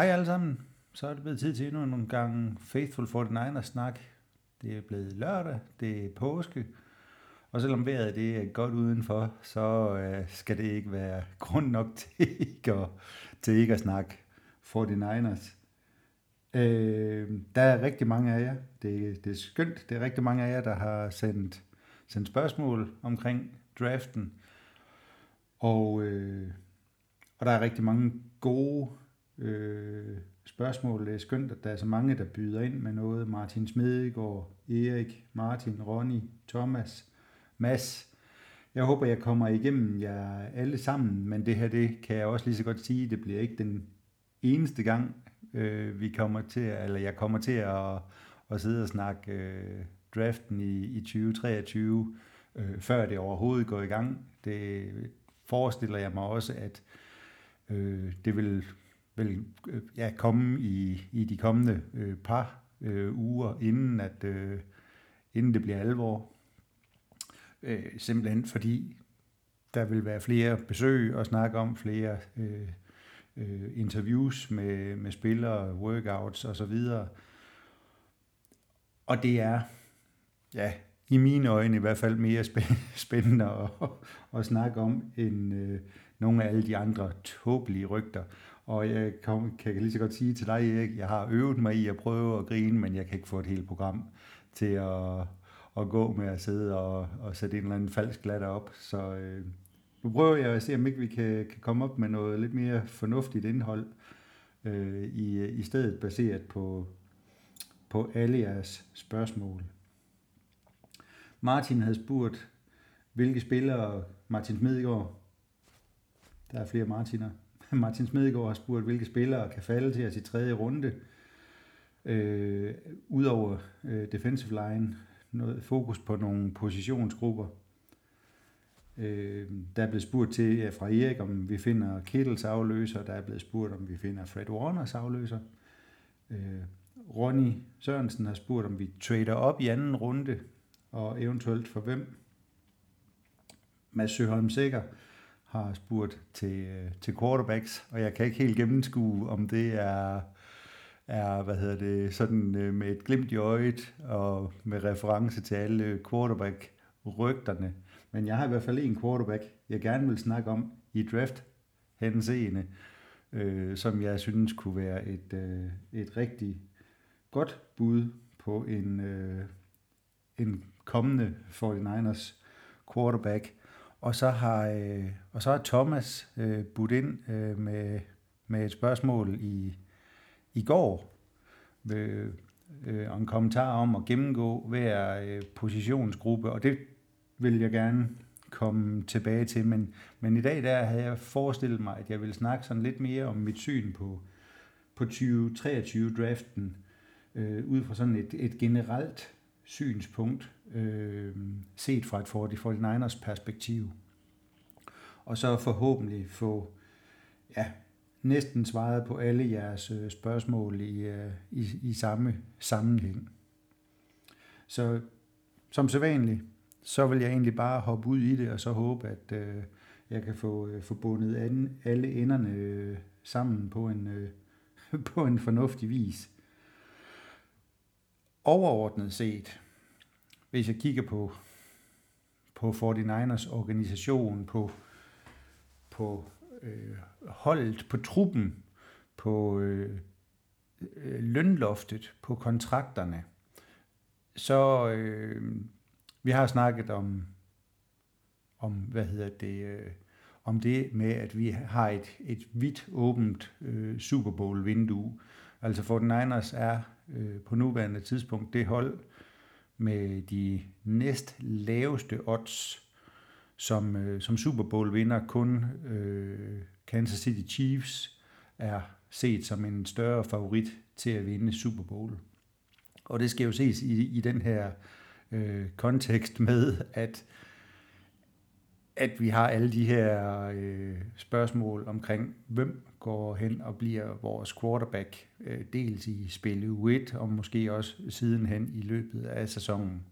Hej alle sammen. Så er det blevet tid til endnu en gang Faithful 49ers snak. Det er blevet lørdag, det er påske, og selvom vejret det er godt udenfor, så øh, skal det ikke være grund nok til ikke at, til ikke at snakke 49ers. Øh, der er rigtig mange af jer. Det, det er skønt. Det er rigtig mange af jer, der har sendt, sendt spørgsmål omkring draften. Og, øh, og der er rigtig mange gode øh, spørgsmål. Det er skønt, at der er så mange, der byder ind med noget. Martin Smedegaard, Erik, Martin, Ronny, Thomas, Mads. Jeg håber, jeg kommer igennem jer alle sammen, men det her, det kan jeg også lige så godt sige, det bliver ikke den eneste gang, øh, vi kommer til, eller jeg kommer til at, at sidde og snakke øh, draften i, i 2023, øh, før det overhovedet går i gang. Det forestiller jeg mig også, at øh, det vil vil øh, ja, komme i, i de kommende øh, par øh, uger, inden, at, øh, inden det bliver alvor. Øh, simpelthen fordi der vil være flere besøg og snakke om flere øh, øh, interviews med, med spillere, workouts osv. Og det er, ja, i mine øjne i hvert fald mere spændende at, at snakke om, end øh, nogle af alle de andre tåbelige rygter. Og jeg kan, kan lige så godt sige til dig, Erik, jeg har øvet mig i at prøve at grine, men jeg kan ikke få et helt program til at, at gå med at sidde og, og sætte en eller anden falsk latter op. Så øh, nu prøver jeg at se, om ikke vi kan, kan komme op med noget lidt mere fornuftigt indhold, øh, i, i stedet baseret på, på alle jeres spørgsmål. Martin havde spurgt, hvilke spillere Martin Smedegaard, der er flere Martiner, Martin Smedegaard har spurgt, hvilke spillere kan falde til os i tredje runde. Øh, Udover øh, defensive line, noget fokus på nogle positionsgrupper. Øh, der er blevet spurgt til ja, fra Erik, om vi finder Kittles afløser. Der er blevet spurgt, om vi finder Fred Warners afløser. Øh, Ronny Sørensen har spurgt, om vi trader op i anden runde, og eventuelt for hvem. Mads Søholm Sikker har spurgt til, øh, til quarterbacks, og jeg kan ikke helt gennemskue, om det er, er hvad hedder det, sådan øh, med et glimt i øjet og med reference til alle quarterback-rygterne. Men jeg har i hvert fald en quarterback, jeg gerne vil snakke om i draft henseende, øh, som jeg synes kunne være et, øh, et rigtig godt bud på en, øh, en kommende 49ers quarterback. Og så har, øh, og så har Thomas øh, budt ind øh, med, med et spørgsmål i, i går, øh, øh, og en kommentar om at gennemgå hver øh, positionsgruppe, og det vil jeg gerne komme tilbage til, men, men i dag der havde jeg forestillet mig, at jeg ville snakke sådan lidt mere om mit syn på, på 2023-draften, øh, ud fra sådan et, et generelt synspunkt, øh, set fra et 49ers perspektiv. Og så forhåbentlig få ja, næsten svaret på alle jeres øh, spørgsmål i, øh, i, i samme sammenhæng. Så som sædvanligt, så vil jeg egentlig bare hoppe ud i det, og så håbe, at øh, jeg kan få, øh, alle enderne øh, sammen på en, øh, på en fornuftig vis. Overordnet set, hvis jeg kigger på, på 49ers organisation, på, på øh, holdet, på truppen, på øh, øh, lønloftet, på kontrakterne, så øh, vi har snakket om, om hvad hedder det, øh, om det med, at vi har et, et vidt åbent øh, Super Bowl vindue. Altså 49ers er øh, på nuværende tidspunkt det hold, med de næst laveste odds som, øh, som Super Bowl vinder. Kun øh, Kansas City Chiefs er set som en større favorit til at vinde Super Bowl. Og det skal jo ses i, i den her øh, kontekst med, at at vi har alle de her øh, spørgsmål omkring, hvem går hen og bliver vores quarterback, øh, dels i spil u 1 og måske også sidenhen i løbet af sæsonen.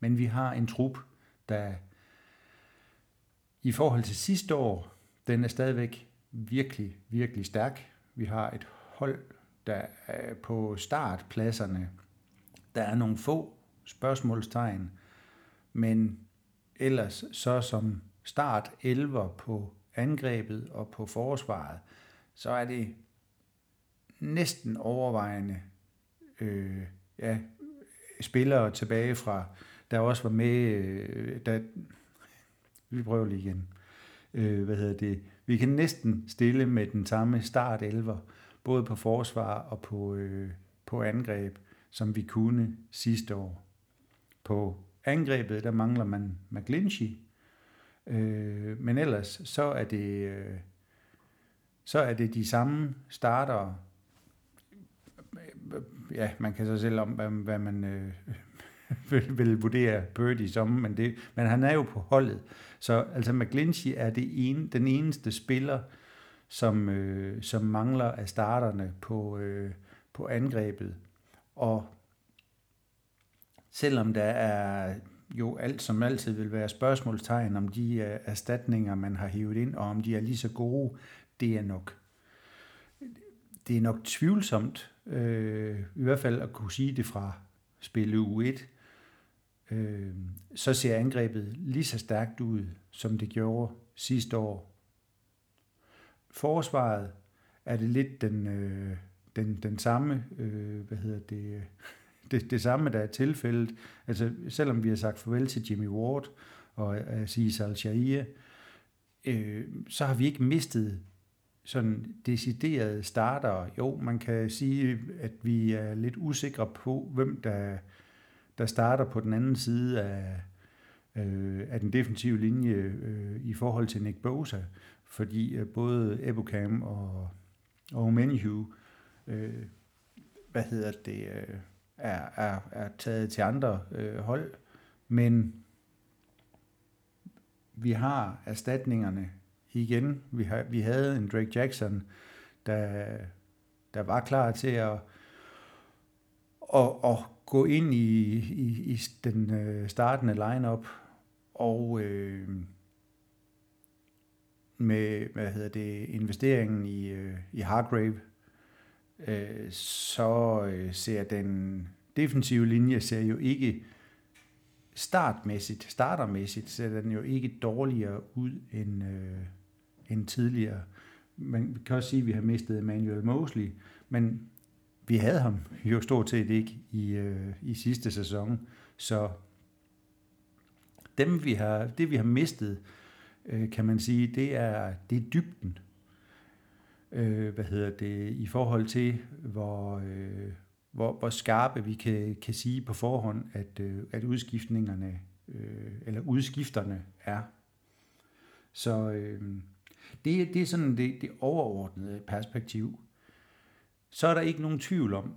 Men vi har en trup, der i forhold til sidste år, den er stadigvæk virkelig, virkelig stærk. Vi har et hold, der er på startpladserne. Der er nogle få spørgsmålstegn, men ellers så som start 11 på angrebet og på forsvaret, så er det næsten overvejende øh, ja, spillere tilbage fra, der også var med, øh, der, vi prøver lige igen, øh, hvad hedder det, vi kan næsten stille med den samme start 11, både på forsvar og på, øh, på angreb, som vi kunne sidste år. På angrebet, der mangler man McGlinchey, øh, men ellers så er det øh, så er det de samme starter. Ja, man kan så selv om, hvad, hvad man øh, vil, vil vurdere Birdie som, men, det, men han er jo på holdet. Så altså McGlinchey er det ene, den eneste spiller, som, øh, som mangler af starterne på, øh, på angrebet. Og selvom der er jo alt som altid vil være spørgsmålstegn om de øh, erstatninger, man har hævet ind, og om de er lige så gode, det er nok det er nok tvivlsomt, øh, i hvert fald at kunne sige det fra spil u 1, øh, så ser angrebet lige så stærkt ud, som det gjorde sidste år. Forsvaret er det lidt den, øh, den, den samme, øh, hvad hedder det, det, det samme, der er tilfældet. Altså, selvom vi har sagt farvel til Jimmy Ward og øh, Aziz al øh, så har vi ikke mistet sådan deciderede starter. Jo, man kan sige, at vi er lidt usikre på, hvem der, der starter på den anden side af, øh, af den defensive linje øh, i forhold til Nick Bosa, fordi øh, både Ebukam og, og Menhu, øh, hvad hedder det, øh, er, er, er taget til andre øh, hold, men vi har erstatningerne igen. Vi, har, vi havde en Drake Jackson, der, der var klar til at, at, at gå ind i, i, i den øh, startende lineup. Og øh, med hvad hedder det investeringen i, øh, i Hargrave øh, så øh, ser den defensive linje ser jo ikke startmæssigt, startermæssigt, ser den jo ikke dårligere ud end, øh, end tidligere. Man kan også sige, at vi har mistet Emmanuel Mosley, men vi havde ham jo stort set ikke i, øh, i sidste sæson. Så dem, vi har, det vi har mistet, øh, kan man sige, det er, det er dybden øh, hvad hedder det, i forhold til, hvor, øh, hvor, hvor skarpe vi kan, kan sige på forhånd, at, øh, at udskiftningerne, øh, eller udskifterne er. Så øh, det, det er sådan det, det overordnede perspektiv. Så er der ikke nogen tvivl om,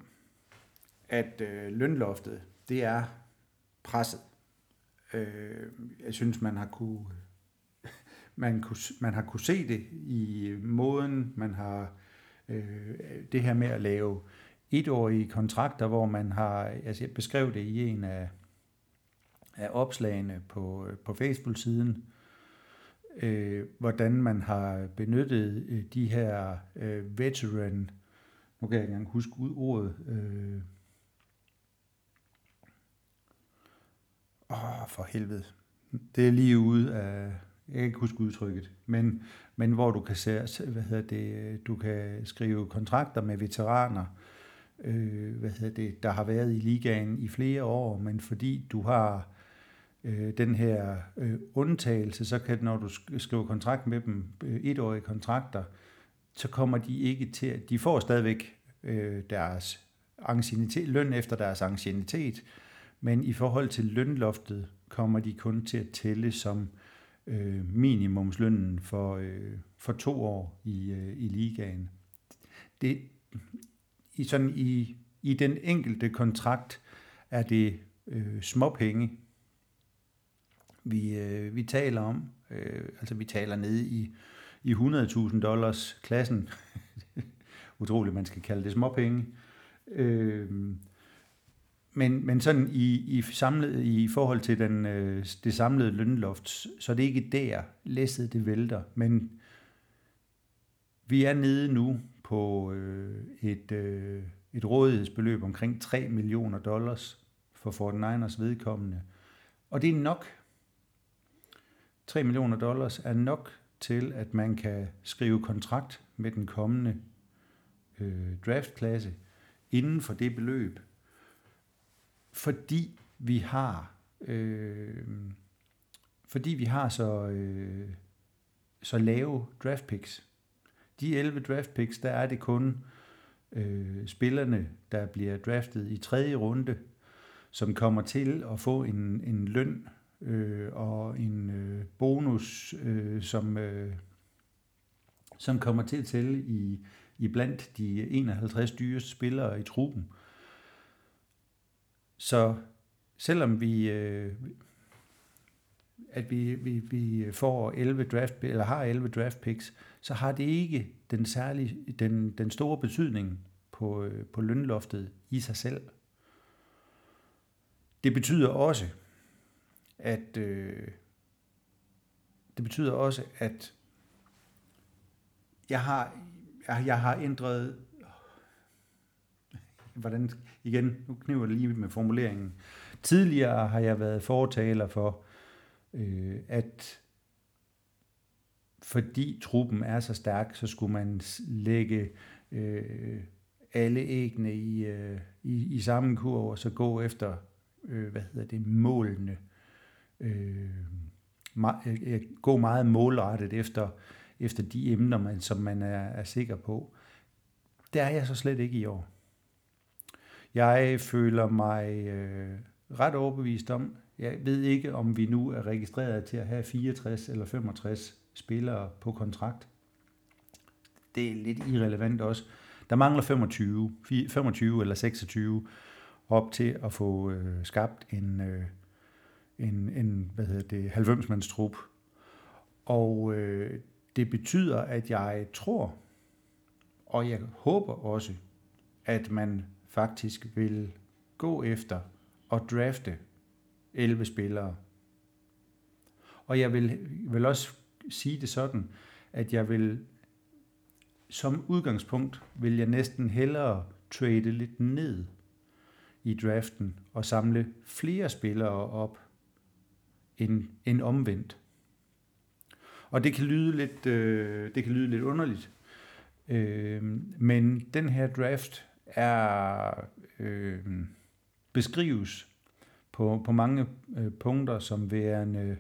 at øh, lønloftet, det er presset. Øh, jeg synes, man har kunne man, kunne, man har kunne se det i øh, måden, man har øh, det her med at lave etårige kontrakter, hvor man har, altså jeg beskrev det i en af, af opslagene på, øh, på Facebook-siden, øh, hvordan man har benyttet øh, de her øh, veteran, nu kan jeg ikke engang huske ud ordet, øh, åh, for helvede, det er lige ude af, jeg kan ikke huske udtrykket, men, men hvor du kan, se, hvad hedder det, øh, du kan skrive kontrakter med veteraner, øh, hvad hedder det, der har været i ligaen i flere år, men fordi du har øh, den her øh, undtagelse, så kan når du skriver kontrakt med dem, øh, etårige kontrakter, så kommer de ikke til, at de får stadigvæk øh, deres ancienitet, løn efter deres ancienitet, men i forhold til lønloftet kommer de kun til at tælle som øh, minimumslønnen for, øh, for to år i, øh, i ligaen. Det, i, sådan i, I den enkelte kontrakt er det øh, småpenge, vi, øh, vi taler om. Øh, altså vi taler nede i, i 100.000 dollars klassen. Utroligt, man skal kalde det småpenge. Øh, men, men sådan i, i, samlet, i forhold til den, øh, det samlede lønloft, så er det ikke der, læsset det vælter. Men vi er nede nu på øh, et, øh, et rådighedsbeløb omkring 3 millioner dollars for 49ers vedkommende. Og det er nok. 3 millioner dollars er nok til, at man kan skrive kontrakt med den kommende øh, draftklasse inden for det beløb, fordi vi har øh, fordi vi har så, øh, så lave draft picks. De 11 draft picks, der er det kun øh, spillerne, der bliver draftet i tredje runde, som kommer til at få en, en løn øh, og en øh, bonus, øh, som, øh, som kommer til at tælle i, i blandt de 51 dyreste spillere i truppen. Så selvom vi, øh, at vi, vi, vi får 11 draft, eller har 11 draft picks, så har det ikke den, særlige, den, den store betydning på, øh, på lønloftet i sig selv. Det betyder også, at øh, det betyder også, at jeg har, jeg, jeg har ændret, hvordan, igen, nu kniver det lige med formuleringen. Tidligere har jeg været fortaler for, øh, at fordi truppen er så stærk, så skulle man lægge øh, alle æggene i, øh, i, i samme kurv, og så gå efter, øh, hvad hedder det, målene. Øh, øh, øh, gå meget målrettet efter, efter de emner, man, som man er, er sikker på. Det er jeg så slet ikke i år. Jeg føler mig øh, ret overbevist om, jeg ved ikke, om vi nu er registreret til at have 64 eller 65 spillere på kontrakt. Det er lidt irrelevant også. Der mangler 25, 25 eller 26 op til at få øh, skabt en, øh, en, en hvad hedder det, 90-mands trup. Og øh, det betyder, at jeg tror, og jeg håber også, at man faktisk vil gå efter at drafte 11 spillere. Og jeg vil, vil også sige det sådan, at jeg vil som udgangspunkt vil jeg næsten hellere trade lidt ned i draften og samle flere spillere op end, end omvendt. Og det kan lyde lidt, øh, det kan lyde lidt underligt, øh, men den her draft er øh, beskrives på, på mange øh, punkter som værende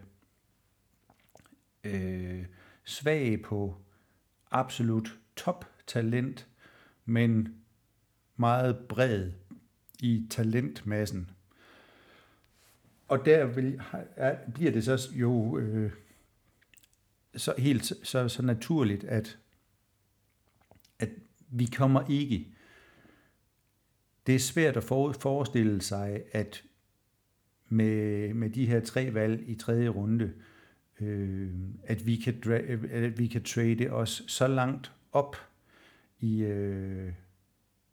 øh, svag på absolut top-talent, men meget bred i talentmassen. Og der vil, er, bliver det så jo øh, så helt så, så naturligt, at, at vi kommer ikke. Det er svært at forestille sig, at med, med de her tre valg i tredje runde, øh, at, vi kan at vi kan trade os så langt op i, øh,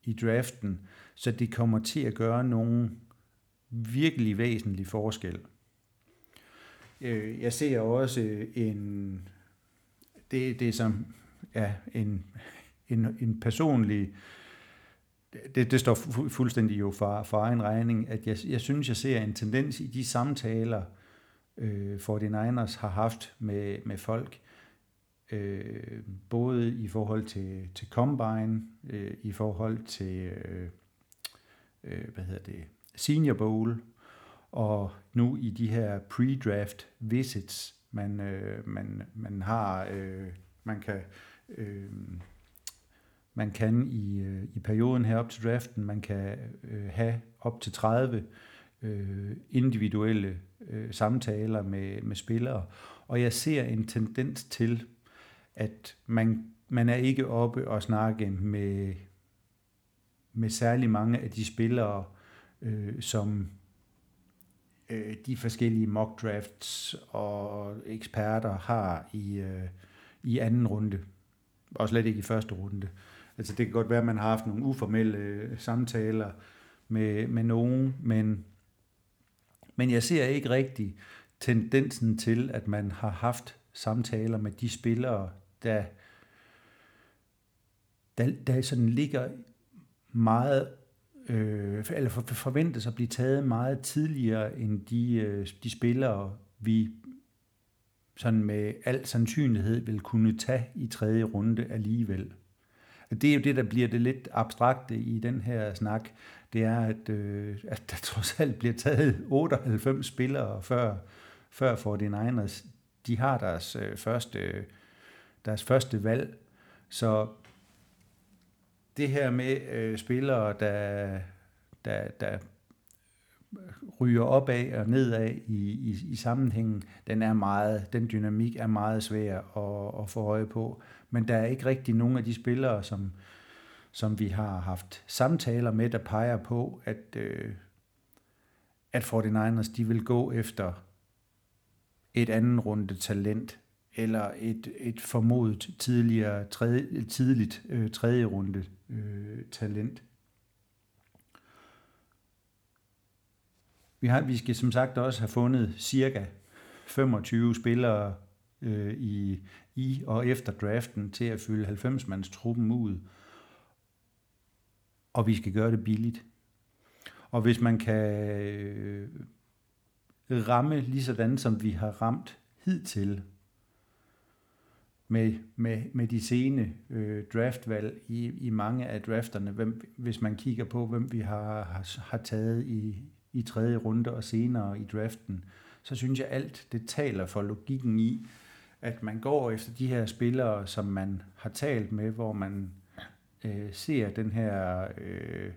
i draften, så det kommer til at gøre nogen virkelig væsentlig forskel. Øh, jeg ser også en, det, det er som ja, en, en, en personlig øh, det, det står fu- fuldstændig jo for, for egen regning, at jeg, jeg synes, jeg ser en tendens i de samtaler, øh, 49ers har haft med, med folk, øh, både i forhold til, til Combine, øh, i forhold til, øh, øh, hvad hedder det, Senior Bowl, og nu i de her pre-draft visits, man, øh, man, man har, øh, man kan øh, man kan i, øh, i perioden her op til draften, man kan øh, have op til 30 øh, individuelle øh, samtaler med, med spillere. Og jeg ser en tendens til, at man, man er ikke oppe og snakke med, med særlig mange af de spillere, øh, som øh, de forskellige mock drafts og eksperter har i, øh, i anden runde, og slet ikke i første runde. Altså det kan godt være, at man har haft nogle uformelle øh, samtaler med, med nogen, men, men jeg ser ikke rigtig tendensen til, at man har haft samtaler med de spillere, der, der, der sådan ligger meget, øh, eller forventes at blive taget meget tidligere end de, øh, de spillere, vi sådan med al sandsynlighed vil kunne tage i tredje runde alligevel. Det er jo det, der bliver det lidt abstrakte i den her snak. Det er, at, øh, at der trods alt bliver taget 98 spillere før, før 49ers. De har deres, øh, første, deres første valg. Så det her med øh, spillere, der, der, der ryger opad og nedad i, i, i sammenhængen, den er meget, den dynamik er meget svær at, at få øje på. Men der er ikke rigtig nogen af de spillere, som, som vi har haft samtaler med, der peger på, at, øh, at 49ers de vil gå efter et anden runde talent, eller et, et formodet tidligere, tredje, tidligt øh, tredje runde øh, talent. Vi, har, vi skal som sagt også have fundet cirka 25 spillere øh, i, i og efter draften til at fylde 90-mands truppen ud. Og vi skal gøre det billigt. Og hvis man kan øh, ramme lige sådan, som vi har ramt hidtil, med, med, med de sene øh, draftvalg i, i mange af drafterne, hvem, hvis man kigger på, hvem vi har, har, har taget i, i tredje runde og senere i draften, så synes jeg alt det taler for logikken i, at man går efter de her spillere, som man har talt med, hvor man øh, ser den her øh,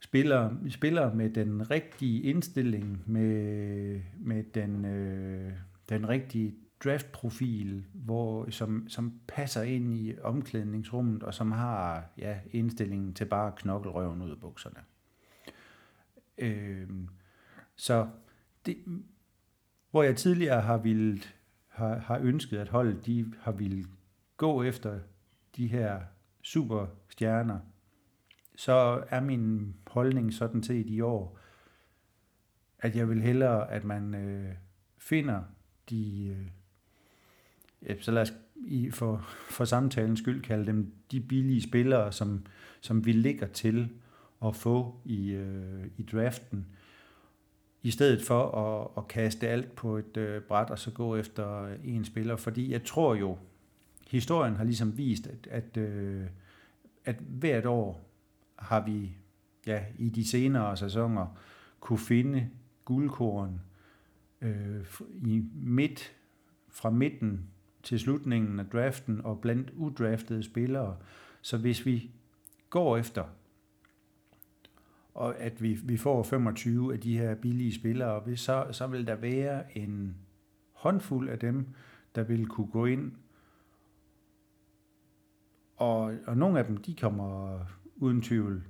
spiller, spiller med den rigtige indstilling, med, med den, øh, den rigtige draftprofil, hvor, som, som passer ind i omklædningsrummet, og som har ja, indstillingen til bare at knokle røven ud af bukserne. Øh, så det, hvor jeg tidligere har, ville, har, har ønsket, at holdet de har ville gå efter de her superstjerner, så er min holdning sådan set i år, at jeg vil hellere, at man øh, finder de, øh, ja, så lad os i, for, for samtalens skyld kalde dem de billige spillere, som, som vi ligger til at få i, øh, i draften, i stedet for at, at kaste alt på et øh, bræt og så gå efter en spiller. Fordi jeg tror jo, historien har ligesom vist, at, at, øh, at hvert år har vi ja, i de senere sæsoner kunne finde guldkorn øh, i midt, fra midten til slutningen af draften og blandt udraftede spillere. Så hvis vi går efter og at vi, vi får 25 af de her billige spillere, så, så vil der være en håndfuld af dem, der vil kunne gå ind, og, og nogle af dem, de kommer uden tvivl,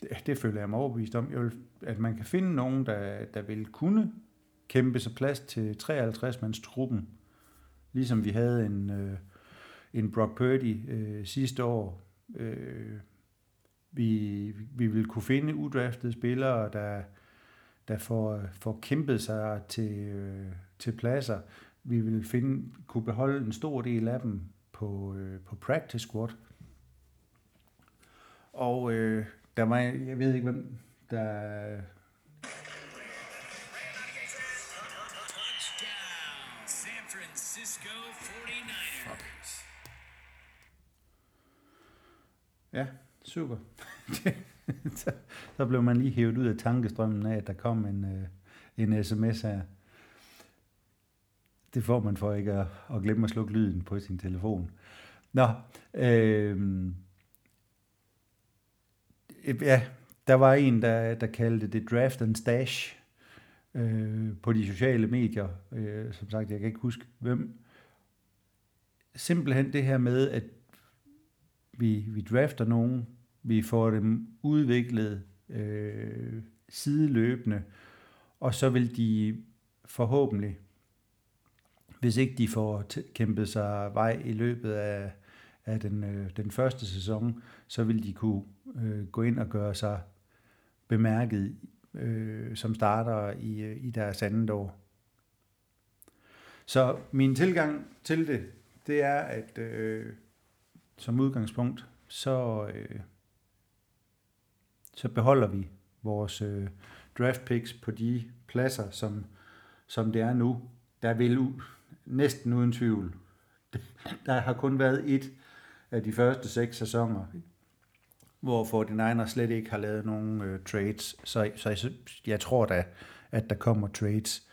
det, det føler jeg mig overbevist om, jeg vil, at man kan finde nogen, der, der vil kunne kæmpe sig plads til 53-mands truppen, ligesom vi havde en, øh, en Brock Purdy øh, sidste år, øh, vi, vi vil kunne finde udraftede spillere, der, der får, får kæmpet sig til, øh, til pladser. Vi vil finde, kunne beholde en stor del af dem på, øh, på practice squad. Og øh, der var, jeg ved ikke, hvem der... Ja, super. så, så blev man lige hævet ud af tankestrømmen af, at der kom en, øh, en sms her. Det får man for ikke at, at glemme at slukke lyden på sin telefon. Nå, øh, ja, der var en, der, der kaldte det draft and stash øh, på de sociale medier. Øh, som sagt, jeg kan ikke huske hvem. Simpelthen det her med, at vi, vi drafter nogen, vi får dem udviklet øh, sideløbende, og så vil de forhåbentlig, hvis ikke de får kæmpet sig vej i løbet af, af den, øh, den første sæson, så vil de kunne øh, gå ind og gøre sig bemærket øh, som starter i, øh, i deres andet år. Så min tilgang til det, det er, at øh, som udgangspunkt, så, øh, så beholder vi vores øh, draft picks på de pladser, som, som det er nu. Der vil u- næsten uden tvivl. Der har kun været et af de første seks sæsoner, hvor 49ers slet ikke har lavet nogen øh, trades. Så, så jeg, jeg tror da, at der kommer trades.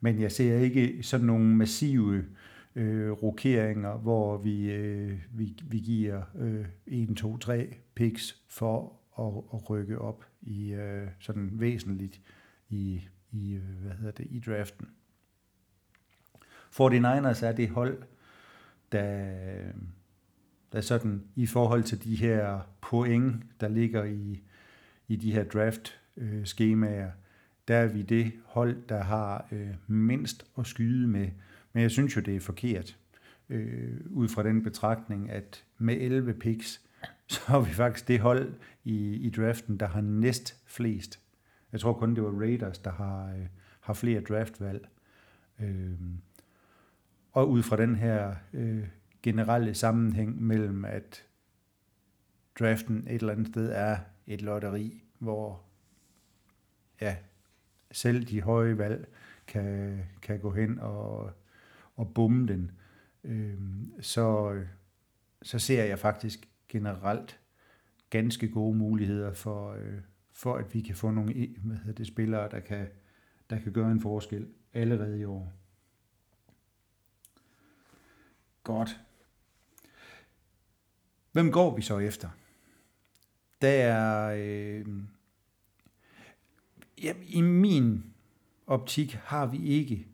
Men jeg ser ikke sådan nogle massive øh, rokeringer, hvor vi, øh, vi, vi giver øh, 1, 2, 3 picks for at, at rykke op i øh, sådan væsentligt i, i, øh, hvad hedder det, i draften. 49ers er det hold, der, der sådan i forhold til de her point, der ligger i, i de her draft øh, skemaer, der er vi det hold, der har øh, mindst at skyde med. Men jeg synes jo, det er forkert, øh, ud fra den betragtning, at med 11 picks, så er vi faktisk det hold i, i draften, der har næst flest. Jeg tror kun, det var Raiders, der har, øh, har flere draftvalg. Øh, og ud fra den her øh, generelle sammenhæng mellem, at draften et eller andet sted er et lotteri, hvor ja, selv de høje valg kan, kan gå hen og, og bumme den, øh, så, så ser jeg faktisk generelt ganske gode muligheder for, øh, for at vi kan få nogle hvad hedder det, spillere, der kan, der kan gøre en forskel allerede i år. Godt. Hvem går vi så efter? Der er... Øh, ja, I min optik har vi ikke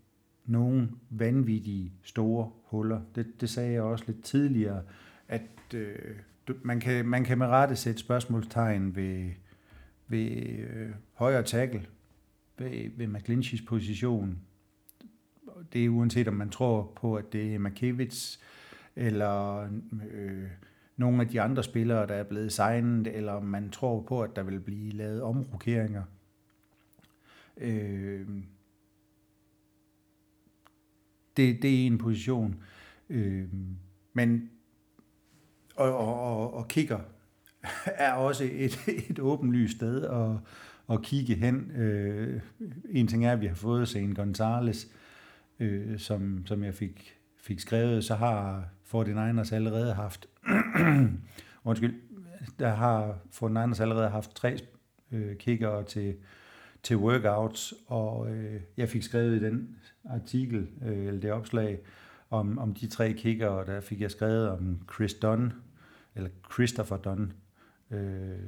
nogen vanvittige store huller. Det, det sagde jeg også lidt tidligere, at øh, man, kan, man kan med rette sætte spørgsmålstegn ved, ved øh, højre tackle, ved, ved McClinchys position. Det er uanset om man tror på, at det er Makevits, eller øh, nogle af de andre spillere, der er blevet signet, eller om man tror på, at der vil blive lavet omrokeringer. Øh, det, det er en position. Øh, men og, og, og, kigger er også et, et åbenlyst sted at, at kigge hen. Øh, en ting er, at vi har fået Zane Gonzalez, øh, som, som jeg fik, fik skrevet, så har 49ers allerede haft, undskyld, der har 49ers allerede haft tre øh, kigger til, til workouts, og øh, jeg fik skrevet i den artikel, øh, eller det opslag, om, om de tre kiggere, der fik jeg skrevet om Chris Dunn, eller Christopher Dunn, øh,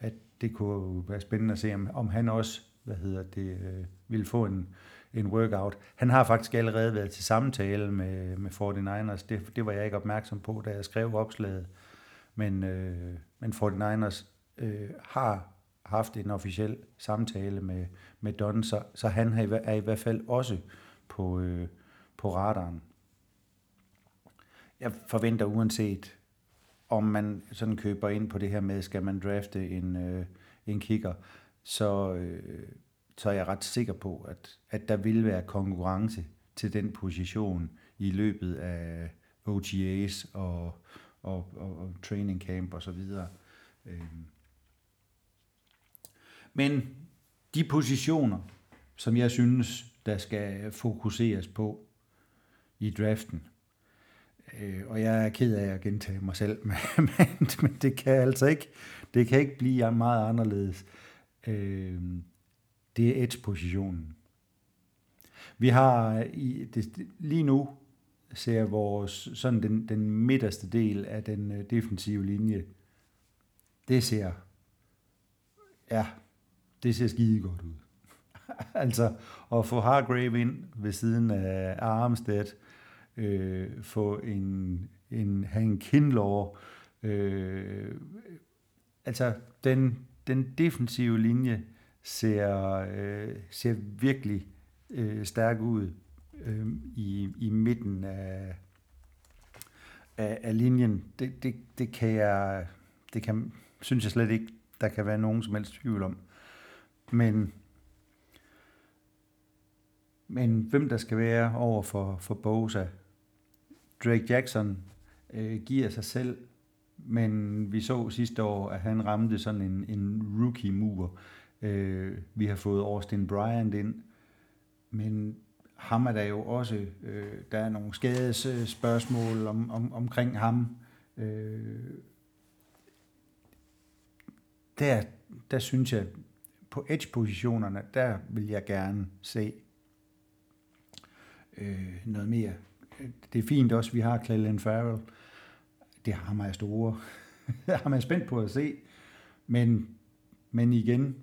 at det kunne være spændende at se, om, om han også hvad hedder det, øh, ville få en, en workout. Han har faktisk allerede været til samtale med, med 49ers. Det, det var jeg ikke opmærksom på, da jeg skrev opslaget. Men, øh, men 49ers øh, har haft en officiel samtale med, med Don, så, så han er i hvert fald også på, øh, på radaren. Jeg forventer uanset, om man sådan køber ind på det her med, skal man drafte en, øh, en kicker, så, øh, så er jeg ret sikker på, at, at der vil være konkurrence til den position i løbet af OTAs og, og, og, og training camp og så videre. Øh. Men de positioner, som jeg synes, der skal fokuseres på i draften, øh, og jeg er ked af at gentage mig selv, men, men det kan altså ikke, det kan ikke blive meget anderledes. Øh, det er edge-positionen. Vi har i, det, lige nu ser vores sådan den, den midterste del af den øh, defensive linje, det ser, ja, det ser skide godt ud. altså at få Hargrave ind ved siden af Armstead, øh, få en, en Hank Kinlaw, øh, altså den, den defensive linje ser, øh, ser virkelig øh, stærk ud øh, i, i midten af, af, af linjen. Det, det, det kan jeg, det kan, synes jeg slet ikke, der kan være nogen som helst tvivl om. Men, men hvem der skal være over for, for Bosa, Drake Jackson øh, giver sig selv men vi så sidste år, at han ramte sådan en, en rookie-mur. Øh, vi har fået Austin Bryant ind, men ham er der jo også, øh, der er nogle skadesspørgsmål om, om, omkring ham. Øh, der, der synes jeg, på edge-positionerne, der vil jeg gerne se øh, noget mere. Det er fint også, at vi har Cleland Farrell. Det har man store. det har man spændt på at se. Men, men igen,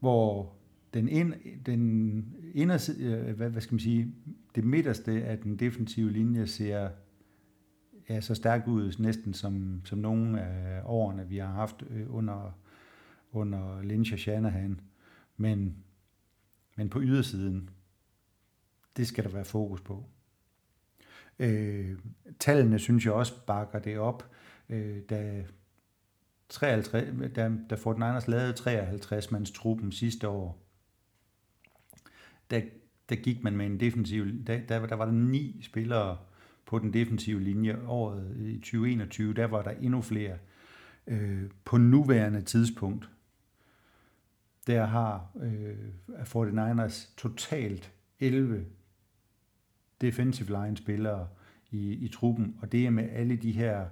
hvor den, ind, den inderside, øh, hvad, hvad skal man sige, det midterste af den defensive linje ser er så stærk ud, næsten som, som nogle af årene, vi har haft øh, under, under Lynch og Shanahan. Men, men på ydersiden, det skal der være fokus på. Øh, tallene synes jeg også bakker det op. Øh, da 53, da, da Fort Niners lavede 53 mands truppen sidste år, der, der gik man med en defensiv, der, der, der var der ni spillere på den defensive linje. Året i 2021, der var der endnu flere. Øh, på nuværende tidspunkt, der har øh, 49ers totalt 11 defensive line spillere i, i truppen, og det er med alle de her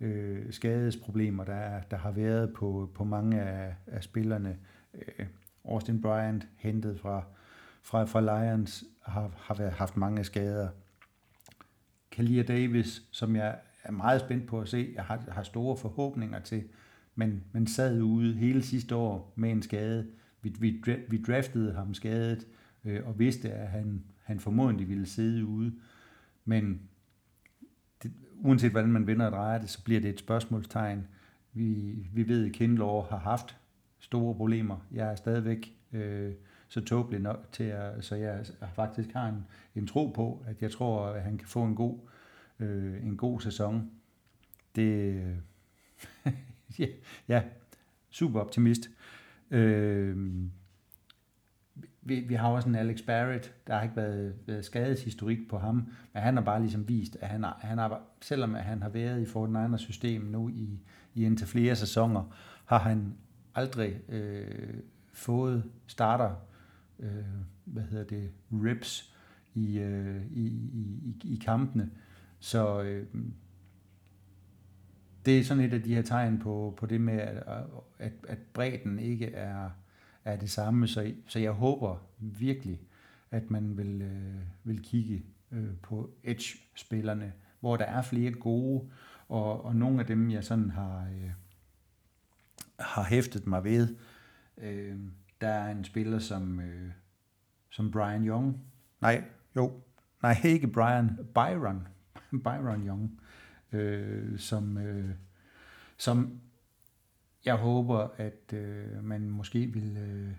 øh, skadesproblemer, der, er, der har været på, på mange af, af spillerne. Øh, Austin Bryant hentet fra, fra, fra Lions har, har været, haft mange skader. Kalia Davis, som jeg er meget spændt på at se, jeg har, har store forhåbninger til, men, men sad ude hele sidste år med en skade. Vi, vi, vi draftede ham skadet, øh, og vidste, at han, han formodentlig ville sidde ude. Men det, uanset hvordan man vender og drejer det, så bliver det et spørgsmålstegn. Vi, vi ved, at Kindlov har haft store problemer. Jeg er stadigvæk øh, så tåbelig nok til, at, så jeg faktisk har en, en tro på, at jeg tror, at han kan få en god, øh, en god sæson. Det, ja, ja, super optimist. Øh, vi, vi har også en Alex Barrett, der har ikke været, været skadeshistorik på ham, men han har bare ligesom vist, at han har, han har selvom at han har været i Fortnite system nu i, i indtil flere sæsoner, har han aldrig øh, fået starter, øh, hvad hedder det, rips i, øh, i, i, i kampene. Så øh, det er sådan et af de her tegn på, på det med, at, at, at bredden ikke er, er det samme. Så, så jeg håber virkelig, at man vil, øh, vil kigge øh, på edge-spillerne, hvor der er flere gode, og, og nogle af dem, jeg sådan har, øh, har hæftet mig ved. Øh, der er en spiller som, øh, som Brian Young. Nej, jo, nej, ikke Brian, Byron. Byron Young, øh, som, øh, som jeg håber, at øh, man måske vil øh,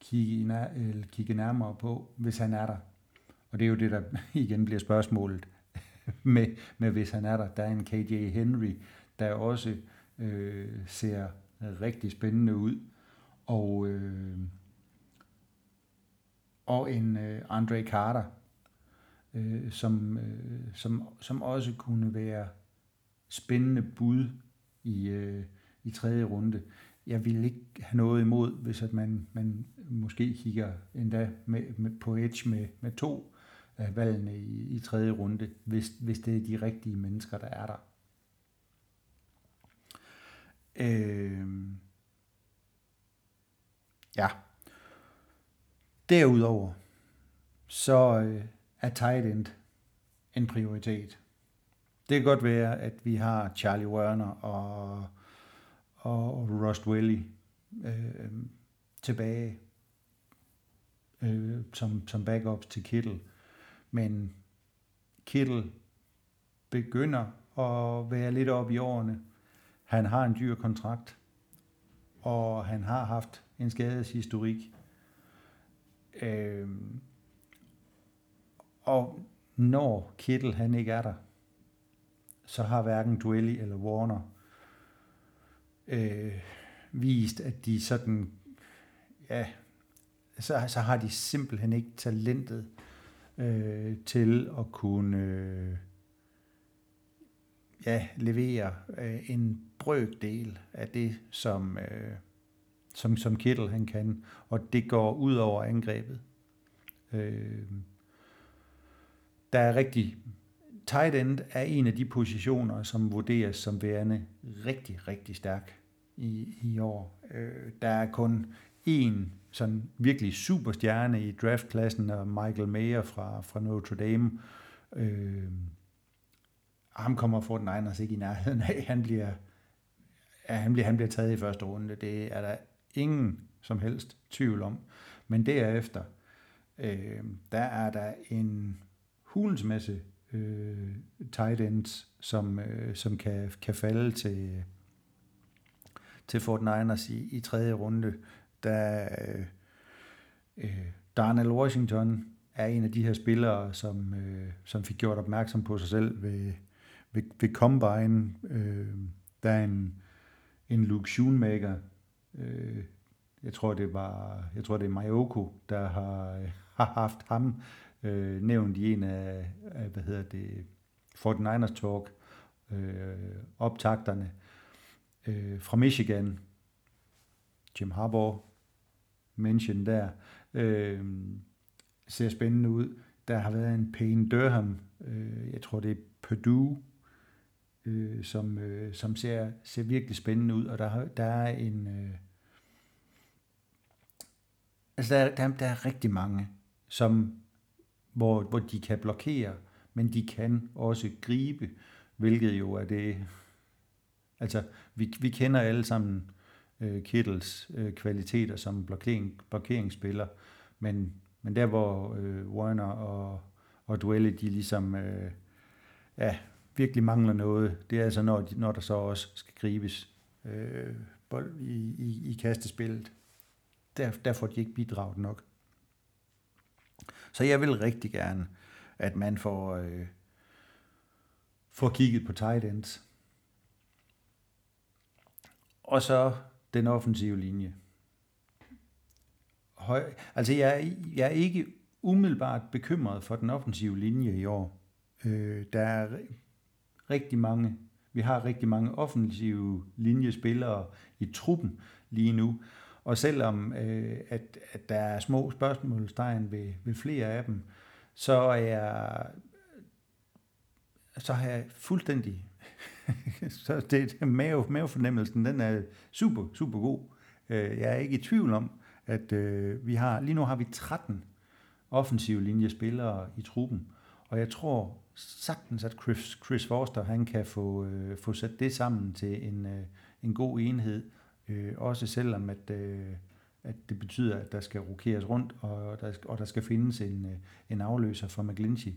kigge, nær, øh, kigge nærmere på, hvis han er der. Og det er jo det, der igen bliver spørgsmålet med, med hvis han er der. Der er en KJ Henry, der også øh, ser rigtig spændende ud. Og, øh, og en øh, Andre Carter, øh, som, øh, som, som også kunne være spændende bud i, øh, i tredje runde. Jeg vil ikke have noget imod, hvis at man, man måske kigger endda med, med, på edge med, med to af valgene i, i tredje runde, hvis, hvis det er de rigtige mennesker, der er der. Øh, ja. Derudover, så øh, er tight end en prioritet. Det kan godt være, at vi har Charlie Werner og og Rust Welly øh, tilbage øh, som, som backups til Kittle. Men Kittle begynder at være lidt op i årene. Han har en dyr kontrakt, og han har haft en skadeshistorik. Øh, og når Kittle han ikke er der, så har hverken Dwelly eller Warner øh, vist, at de sådan, ja, så, så har de simpelthen ikke talentet øh, til at kunne, øh, ja, levere øh, en brøkdel af det, som, øh, som, som Kittel han kan, og det går ud over angrebet. Øh, der er rigtig tight end er en af de positioner, som vurderes som værende rigtig, rigtig stærk i, i år. Øh, der er kun en sådan virkelig superstjerne i draftklassen, og Michael Mayer fra, fra Notre Dame. Øh, ham kommer Fort Niners ikke i nærheden af. Han bliver, ja, han bliver, han bliver taget i første runde. Det er der ingen som helst tvivl om. Men derefter, øh, der er der en hulens masse øh, tight ends, som, øh, som kan, kan falde til, til Fort Niners i, i tredje runde. Der, øh, øh, Darnell Washington er en af de her spillere, som, øh, som fik gjort opmærksom på sig selv ved, ved, ved Combine. Øh, der er en, en Luke Schoonmaker, øh, jeg tror det var, jeg tror det er Mayoko, der har, øh, har haft ham øh, nævnt i en af, af, hvad hedder det, 49ers Talk, øh, optakterne øh, fra Michigan, Jim Harbaugh, mention der, øh, ser spændende ud. Der har været en Payne Durham, øh, jeg tror det er Purdue, øh, som, øh, som ser, ser virkelig spændende ud, og der, der er en... Øh, altså der, der, der er rigtig mange, som hvor, hvor de kan blokere, men de kan også gribe, hvilket jo er det... Altså, vi, vi kender alle sammen øh, Kittles øh, kvaliteter som blokering, blokeringsspiller, men, men der hvor øh, Warner og, og Duelle, de ligesom øh, ja, virkelig mangler noget, det er altså, når, de, når der så også skal gribes øh, bold i, i, i kastespillet. Der, der får de ikke bidraget nok. Så jeg vil rigtig gerne, at man får, øh, får kigget på tight ends. Og så den offensive linje. Høj, altså jeg, jeg er ikke umiddelbart bekymret for den offensive linje i år. Øh, der er rigtig mange, vi har rigtig mange offensive linjespillere i truppen lige nu, og selvom øh, at, at der er små spørgsmålstegn ved, ved flere af dem, så er jeg, så har jeg fuldstændig, så det, det mave, mavefornemmelsen, den er super, super god. Øh, jeg er ikke i tvivl om, at øh, vi har, lige nu har vi 13 offensive linjespillere i truppen, og jeg tror sagtens, at Chris, Chris Forster, han kan få, øh, få sat det sammen til en, øh, en god enhed, Øh, også selvom at, øh, at det betyder, at der skal rokeres rundt, og der, og der skal findes en, øh, en afløser for McGlinchey.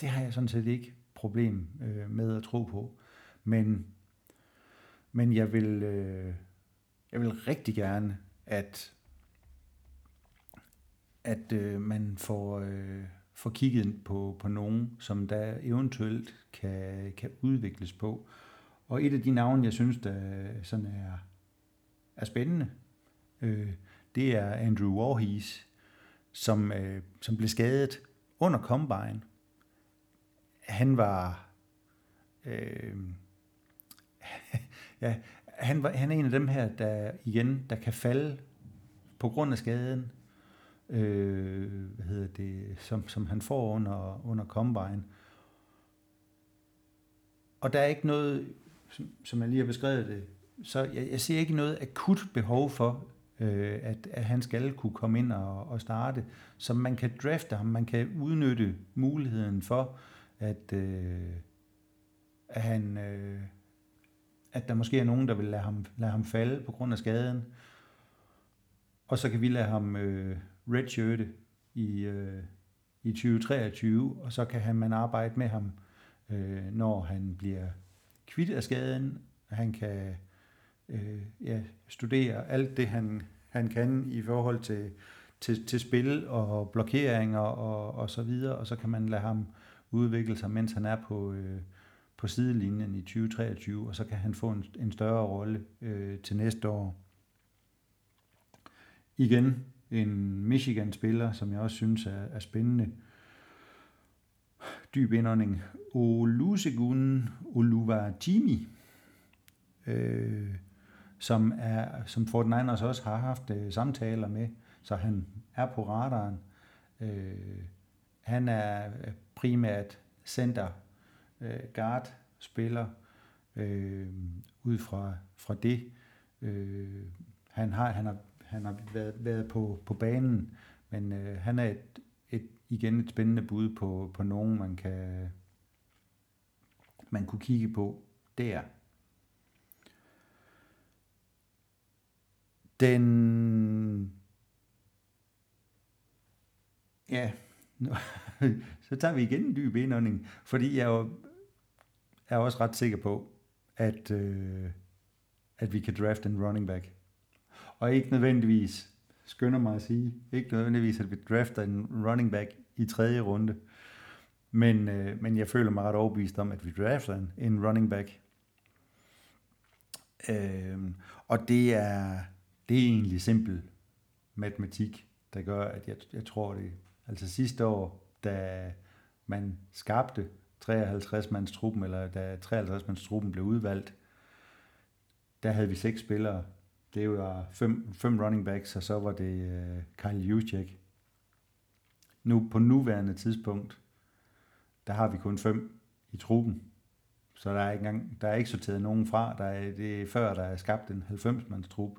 Det har jeg sådan set ikke problem øh, med at tro på. Men, men jeg vil, øh, jeg vil rigtig gerne, at, at øh, man får, øh, får kigget på, på nogen, som der eventuelt kan, kan udvikles på. Og et af de navne, jeg synes, der sådan er, er spændende, øh, det er Andrew Warhees, som, øh, som blev skadet under Combine. Han var... Øh, ja, han, var, han er en af dem her, der igen, der kan falde på grund af skaden, øh, hvad hedder det, som, som han får under, under Combine. Og der er ikke noget, som, som jeg lige har beskrevet det, så jeg, jeg ser ikke noget akut behov for, øh, at, at han skal kunne komme ind og, og starte. Så man kan drafte ham, man kan udnytte muligheden for, at, øh, at, han, øh, at der måske er nogen, der vil lade ham, lade ham falde på grund af skaden. Og så kan vi lade ham øh, redshirte i, øh, i 2023, og så kan han, man arbejde med ham, øh, når han bliver kvittet af skaden. Han kan øh, ja, studere alt det, han, han kan i forhold til, til, til spil og blokeringer og, og så videre, og så kan man lade ham udvikle sig, mens han er på, øh, på sidelinjen i 2023, og så kan han få en, en større rolle øh, til næste år. Igen en Michigan-spiller, som jeg også synes er, er spændende. dyb indånding. Olusegun Oluvajimi, øh, som, er, som Fort Niners også har haft øh, samtaler med, så han er på radaren. Øh, han er øh, primært center øh, guard spiller øh, ud fra, fra det. Øh, han har, han har, han har været, været på, på banen, men øh, han er et, et, igen et spændende bud på, på nogen, man kan man kunne kigge på der. Den ja, så tager vi igen en dyb indånding, fordi jeg jo er også ret sikker på, at, øh, at vi kan draft en running back. Og ikke nødvendigvis, skynder mig at sige, ikke nødvendigvis, at vi drafter en running back i tredje runde. Men, øh, men jeg føler mig ret overbevist om, at vi drafter en, en running back. Øh, og det er, det er egentlig simpel matematik, der gør, at jeg, jeg tror det. Altså sidste år, da man skabte 53-mands truppen, eller da 53-mands truppen blev udvalgt, der havde vi seks spillere. Det var fem, fem running backs, og så var det uh, Kyle Juszczyk. Nu på nuværende tidspunkt, der har vi kun fem i truppen. Så der er ikke, engang, der er ikke sorteret nogen fra. Der er, det er før, der er skabt en 90-mands trup.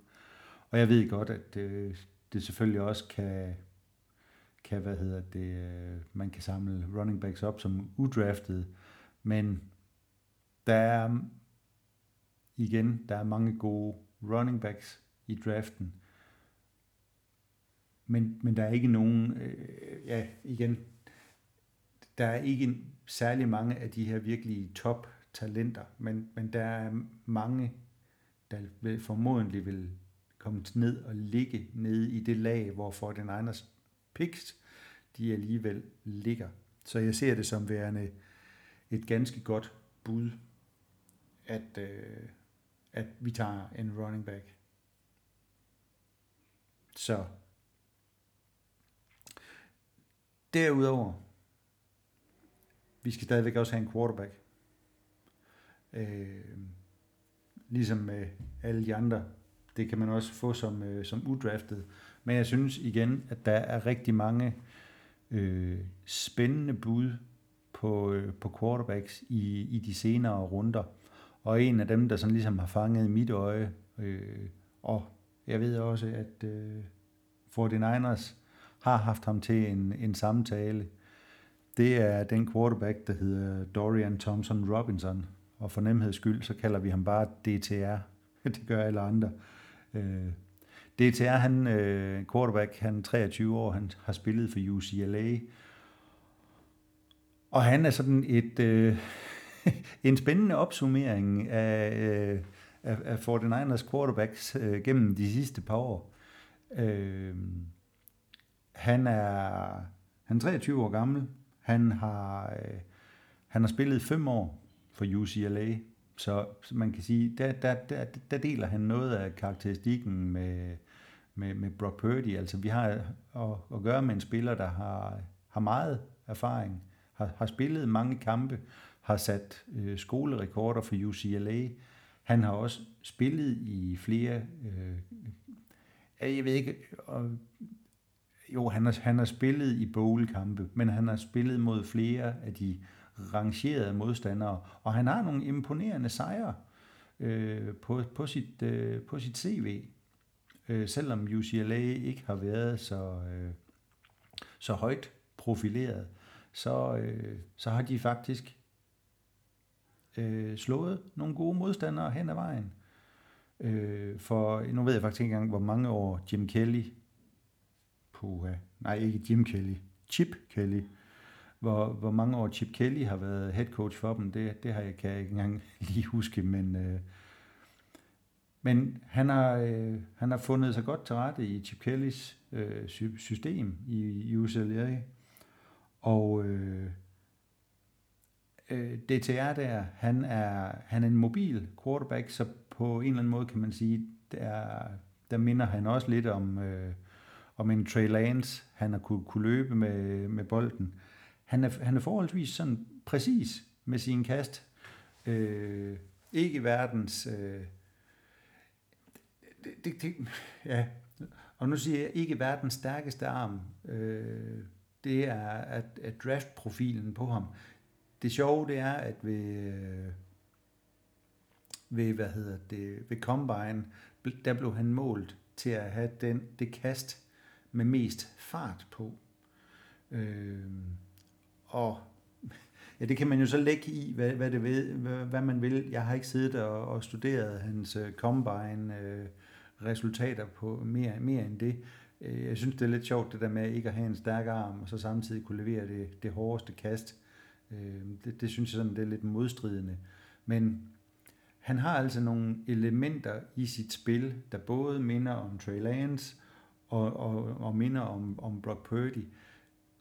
Og jeg ved godt, at det, det selvfølgelig også kan, kan, hvad hedder det, øh, man kan samle running backs op som udrafted, men der er igen, der er mange gode running backs i draften, men, men der er ikke nogen, øh, ja igen, der er ikke særlig mange af de her virkelige top talenter, men, men der er mange, der vil, formodentlig vil komme ned og ligge nede i det lag, hvor Fortinanders picks, de alligevel ligger. Så jeg ser det som værende et ganske godt bud, at, øh, at vi tager en running back. Så derudover, vi skal stadigvæk også have en quarterback. Øh, ligesom med alle de andre. Det kan man også få som, øh, som udraftet. Men jeg synes igen, at der er rigtig mange øh, spændende bud på, øh, på quarterbacks i, i de senere runder. Og en af dem, der sådan ligesom har fanget mit øje, øh, og jeg ved også, at øh, 49ers har haft ham til en, en samtale, det er den quarterback, der hedder Dorian Thompson Robinson. Og for nemheds skyld, så kalder vi ham bare DTR. det gør alle andre. Øh, DTR, han øh, quarterback, han er 23 år, han har spillet for UCLA. Og han er sådan et, øh, en spændende opsummering af, øh, af, af 49ers quarterbacks øh, gennem de sidste par år. Øh, han er han er 23 år gammel. Han har, øh, han har spillet fem år for UCLA, så man kan sige, der, der, der, der deler han noget af karakteristikken med, med, med Brock Purdy. Altså vi har at, at gøre med en spiller, der har, har meget erfaring, har, har spillet mange kampe, har sat øh, skolerekorder for UCLA. Han har også spillet i flere, øh, jeg ved ikke, og, jo, han har, han har spillet i bowlkampe, men han har spillet mod flere af de rangerede modstandere, og han har nogle imponerende sejre øh, på, på, sit, øh, på sit CV øh, selvom UCLA ikke har været så, øh, så højt profileret, så, øh, så har de faktisk øh, slået nogle gode modstandere hen ad vejen. Øh, for nu ved jeg faktisk ikke engang, hvor mange år Jim Kelly, puha, nej ikke Jim Kelly, Chip Kelly, hvor, hvor mange år Chip Kelly har været head coach for dem, det, det har jeg, kan jeg ikke engang lige huske, men øh, men han har, øh, han har fundet sig godt til rette i Chip Kellys øh, system i, i UCLA. Og øh, øh, DTR der, han er, han er en mobil quarterback, så på en eller anden måde kan man sige, der, der minder han også lidt om, øh, om en Trey Lance. Han har kunne, kunne løbe med, med bolden han er, han er forholdsvis sådan præcis med sin kast. Øh, ikke verdens... Øh, det, det, det, ja, og nu siger jeg ikke verdens stærkeste arm. Øh, det er at, at draft-profilen på ham. Det sjove det er, at ved, øh, ved, hvad hedder det, ved Combine, der blev han målt til at have den, det kast med mest fart på. Øh, og ja, det kan man jo så lægge i, hvad, hvad, det ved, hvad, hvad man vil. Jeg har ikke siddet og, og studeret hans uh, Combine uh, resultater på mere, mere end det. Øh, jeg synes, det er lidt sjovt, det der med ikke at have en stærk arm, og så samtidig kunne levere det, det hårdeste kast. Det, det synes jeg sådan, det er lidt modstridende. Men han har altså nogle elementer i sit spil, der både minder om Trey Lance og, og, og minder om, om Brock Purdy.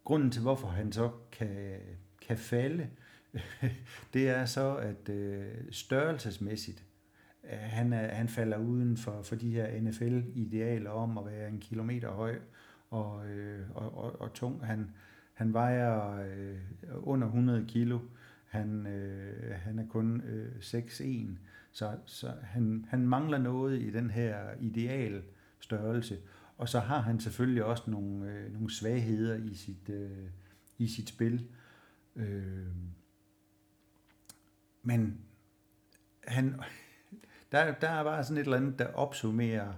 Grunden til, hvorfor han så kan, kan falde, det er så, at øh, størrelsesmæssigt, øh, han, er, han falder uden for, for de her NFL-idealer om at være en kilometer høj og, øh, og, og, og tung. Han, han vejer øh, under 100 kilo. Han, øh, han er kun øh, 6'1, så, så han, han mangler noget i den her ideal størrelse. Og så har han selvfølgelig også nogle, øh, nogle svagheder i sit, øh, i sit spil. Øh, men han, der, der er bare sådan et eller andet, der opsummerer,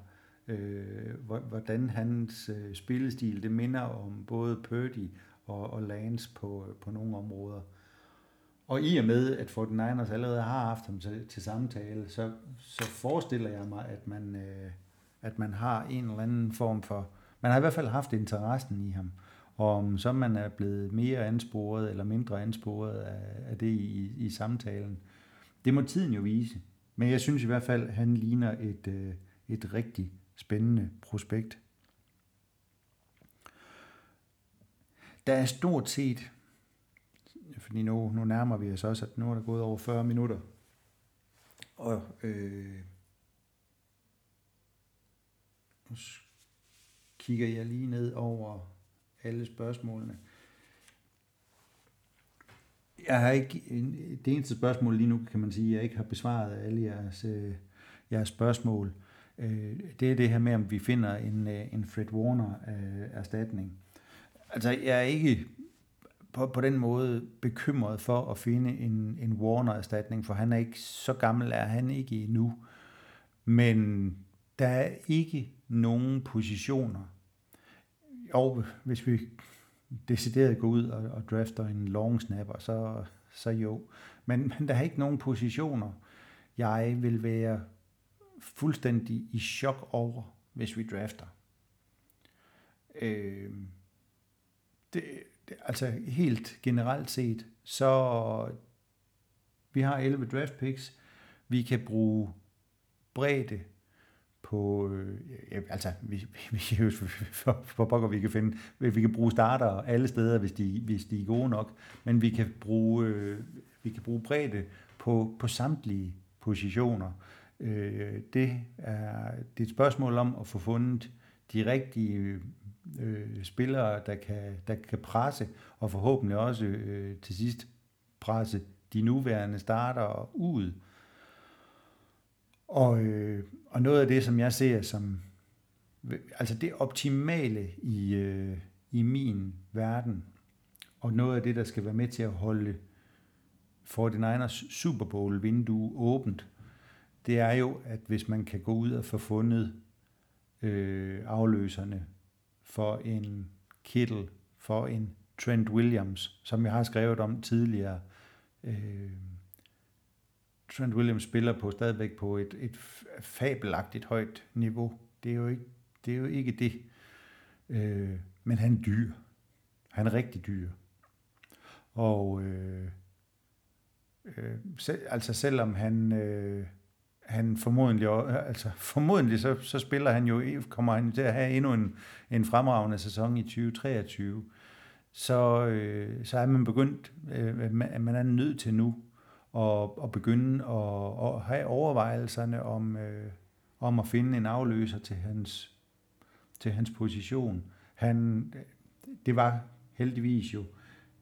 øh, hvordan hans øh, spillestil, det minder om både Purdy og, og Lance på, på nogle områder. Og i og med, at 49ers allerede har haft ham til, til samtale, så, så forestiller jeg mig, at man, øh, at man har en eller anden form for... Man har i hvert fald haft interessen i ham. Og om så man er blevet mere ansporet eller mindre ansporet af, af det i, i samtalen, det må tiden jo vise. Men jeg synes i hvert fald, at han ligner et, øh, et rigtig spændende prospekt. Der er stort set fordi nu, nu nærmer vi os også, at nu er der gået over 40 minutter. Og øh, nu kigger jeg lige ned over alle spørgsmålene. Jeg har ikke, det eneste spørgsmål lige nu, kan man sige, jeg ikke har besvaret alle jeres, øh, jeres spørgsmål. Øh, det er det her med, om vi finder en, øh, en Fred Warner øh, erstatning. Altså, jeg er ikke på, på den måde bekymret for at finde en, en Warner-erstatning, for han er ikke så gammel, er han ikke endnu. Men der er ikke nogen positioner. Og hvis vi decideret går ud og, og drafter en long snapper, så, så jo. Men, men der er ikke nogen positioner, jeg vil være fuldstændig i chok over, hvis vi drafter. Øh, det, altså helt generelt set, så vi har 11 draft picks. Vi kan bruge bredde på, øh, ja, altså vi, vi, vi for, for pokker, vi kan finde, vi kan bruge starter alle steder, hvis de, hvis de er gode nok, men vi kan bruge, øh, vi kan bruge bredde på, på samtlige positioner. Øh, det, er, det er et spørgsmål om at få fundet de rigtige øh, spillere, der kan, der kan presse, og forhåbentlig også øh, til sidst presse de nuværende starter ud. Og, øh, og noget af det, som jeg ser som altså det optimale i, øh, i min verden, og noget af det, der skal være med til at holde 49ers Super Bowl vindue åbent, det er jo, at hvis man kan gå ud og få fundet øh, afløserne for en Kittle, for en Trent Williams, som jeg har skrevet om tidligere. Øh, Trent Williams spiller på stadigvæk på et, et fabelagtigt højt niveau. Det er jo ikke det. Er jo ikke det. Øh, men han er dyr. Han er rigtig dyr. Og øh, øh, selv, altså selvom han øh, han formodentlig, altså formodentlig så, så spiller han jo, kommer han til at have endnu en, en fremragende sæson i 2023, så, øh, så er man begyndt, øh, man er nødt til nu og, at begynde at, at have overvejelserne om, øh, om at finde en afløser til hans, til hans position. Han, det var heldigvis jo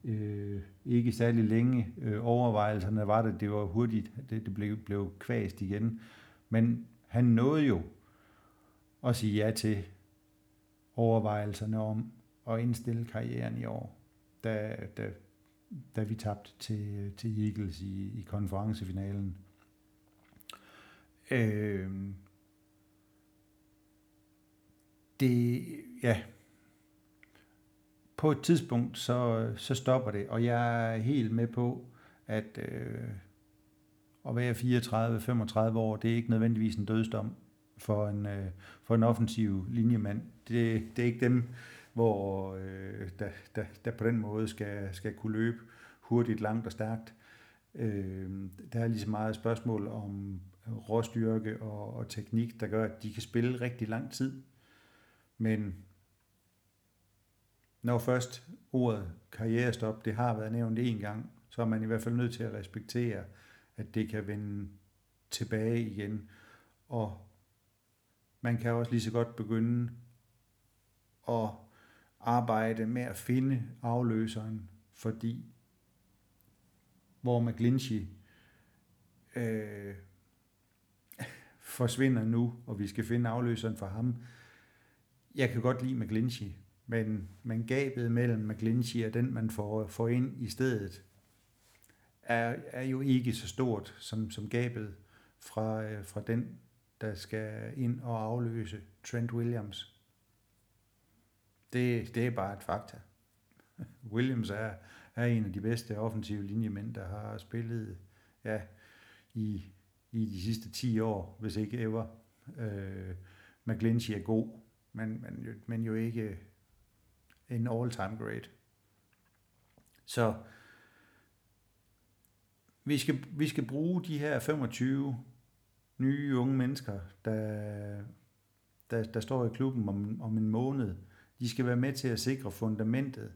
øh, ikke særlig længe. Øh, overvejelserne var det, det var hurtigt, det, det blev, blev kvæst igen. Men han nåede jo at sige ja til overvejelserne om at indstille karrieren i år, da, da, da vi tabte til, til Eagles i, i konferencefinalen. Øh, det, ja, på et tidspunkt, så, så stopper det, og jeg er helt med på, at øh, at være 34-35 år, det er ikke nødvendigvis en dødsdom for en, øh, for en offensiv linjemand. Det, det er ikke dem, hvor øh, der, der, der på den måde skal, skal kunne løbe hurtigt, langt og stærkt. Øh, der er lige så meget spørgsmål om råstyrke og, og teknik, der gør, at de kan spille rigtig lang tid. Men når først ordet karrierestop, det har været nævnt en gang, så er man i hvert fald nødt til at respektere, at det kan vende tilbage igen. Og man kan også lige så godt begynde at arbejde med at finde afløseren, fordi hvor McGlinchey øh, forsvinder nu, og vi skal finde afløseren for ham. Jeg kan godt lide McGlinchey, men, men gabet mellem McGlinchey og den, man får, får ind i stedet, er, er jo ikke så stort som, som gabet fra, øh, fra den, der skal ind og afløse Trent Williams. Det, det er bare et fakta. Williams er, er en af de bedste offensive linjemænd, der har spillet ja, i, i de sidste 10 år, hvis ikke ever. Øh, McGlinchey er god, men, men, men jo ikke en all-time great. Så vi skal, vi skal bruge de her 25 nye unge mennesker, der, der, der står i klubben om, om en måned. De skal være med til at sikre fundamentet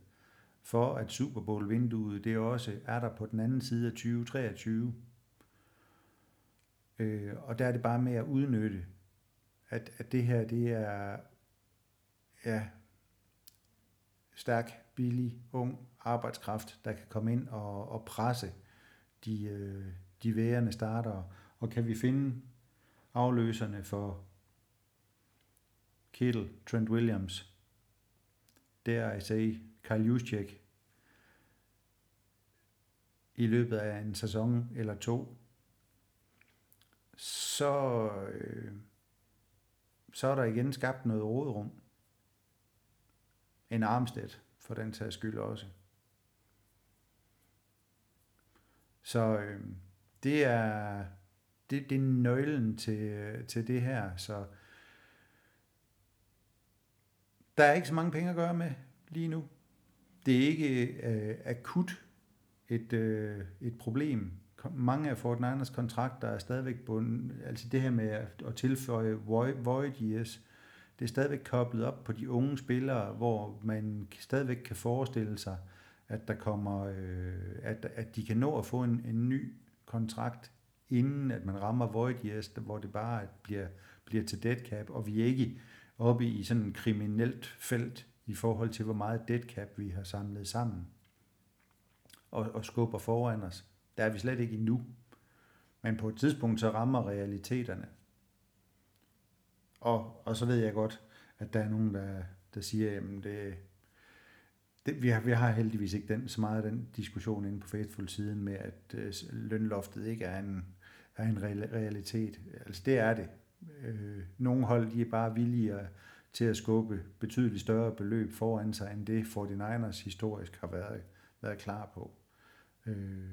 for, at Super Bowl-vinduet det også er der på den anden side af 2023. Øh, og der er det bare med at udnytte, at, at det her det er ja, stærk, billig, ung arbejdskraft, der kan komme ind og, og presse de, øh, de værende starter, og kan vi finde afløserne for Kittle, Trent Williams, der altså I say, Karl Juszczyk, i løbet af en sæson eller to, så, øh, så er der igen skabt noget rådrum. En Armstead, for den tages skyld også. Så øh, det er det, det er nøglen til, til det her. Så der er ikke så mange penge at gøre med lige nu. Det er ikke øh, akut et, øh, et problem. Mange af Fort Niners kontrakter er stadigvæk bundet, altså det her med at, at tilføje void years, det er stadigvæk koblet op på de unge spillere, hvor man stadigvæk kan forestille sig, at der kommer, øh, at, at de kan nå at få en, en ny kontrakt, inden at man rammer void years, hvor det bare bliver, bliver til dead cap, og vi er ikke oppe i sådan en kriminelt felt i forhold til, hvor meget dead cap vi har samlet sammen og, og skubber foran os. Der er vi slet ikke endnu. Men på et tidspunkt så rammer realiteterne. Og, og så ved jeg godt, at der er nogen, der, der siger, at det, det, vi, har, vi har heldigvis ikke den, så meget af den diskussion inde på Faithful-siden med, at øh, lønloftet ikke er en, er en realitet. Altså det er det. Øh, nogle hold de er bare villige til at skubbe betydeligt større beløb foran sig, end det 49ers historisk har været, været klar på. Øh,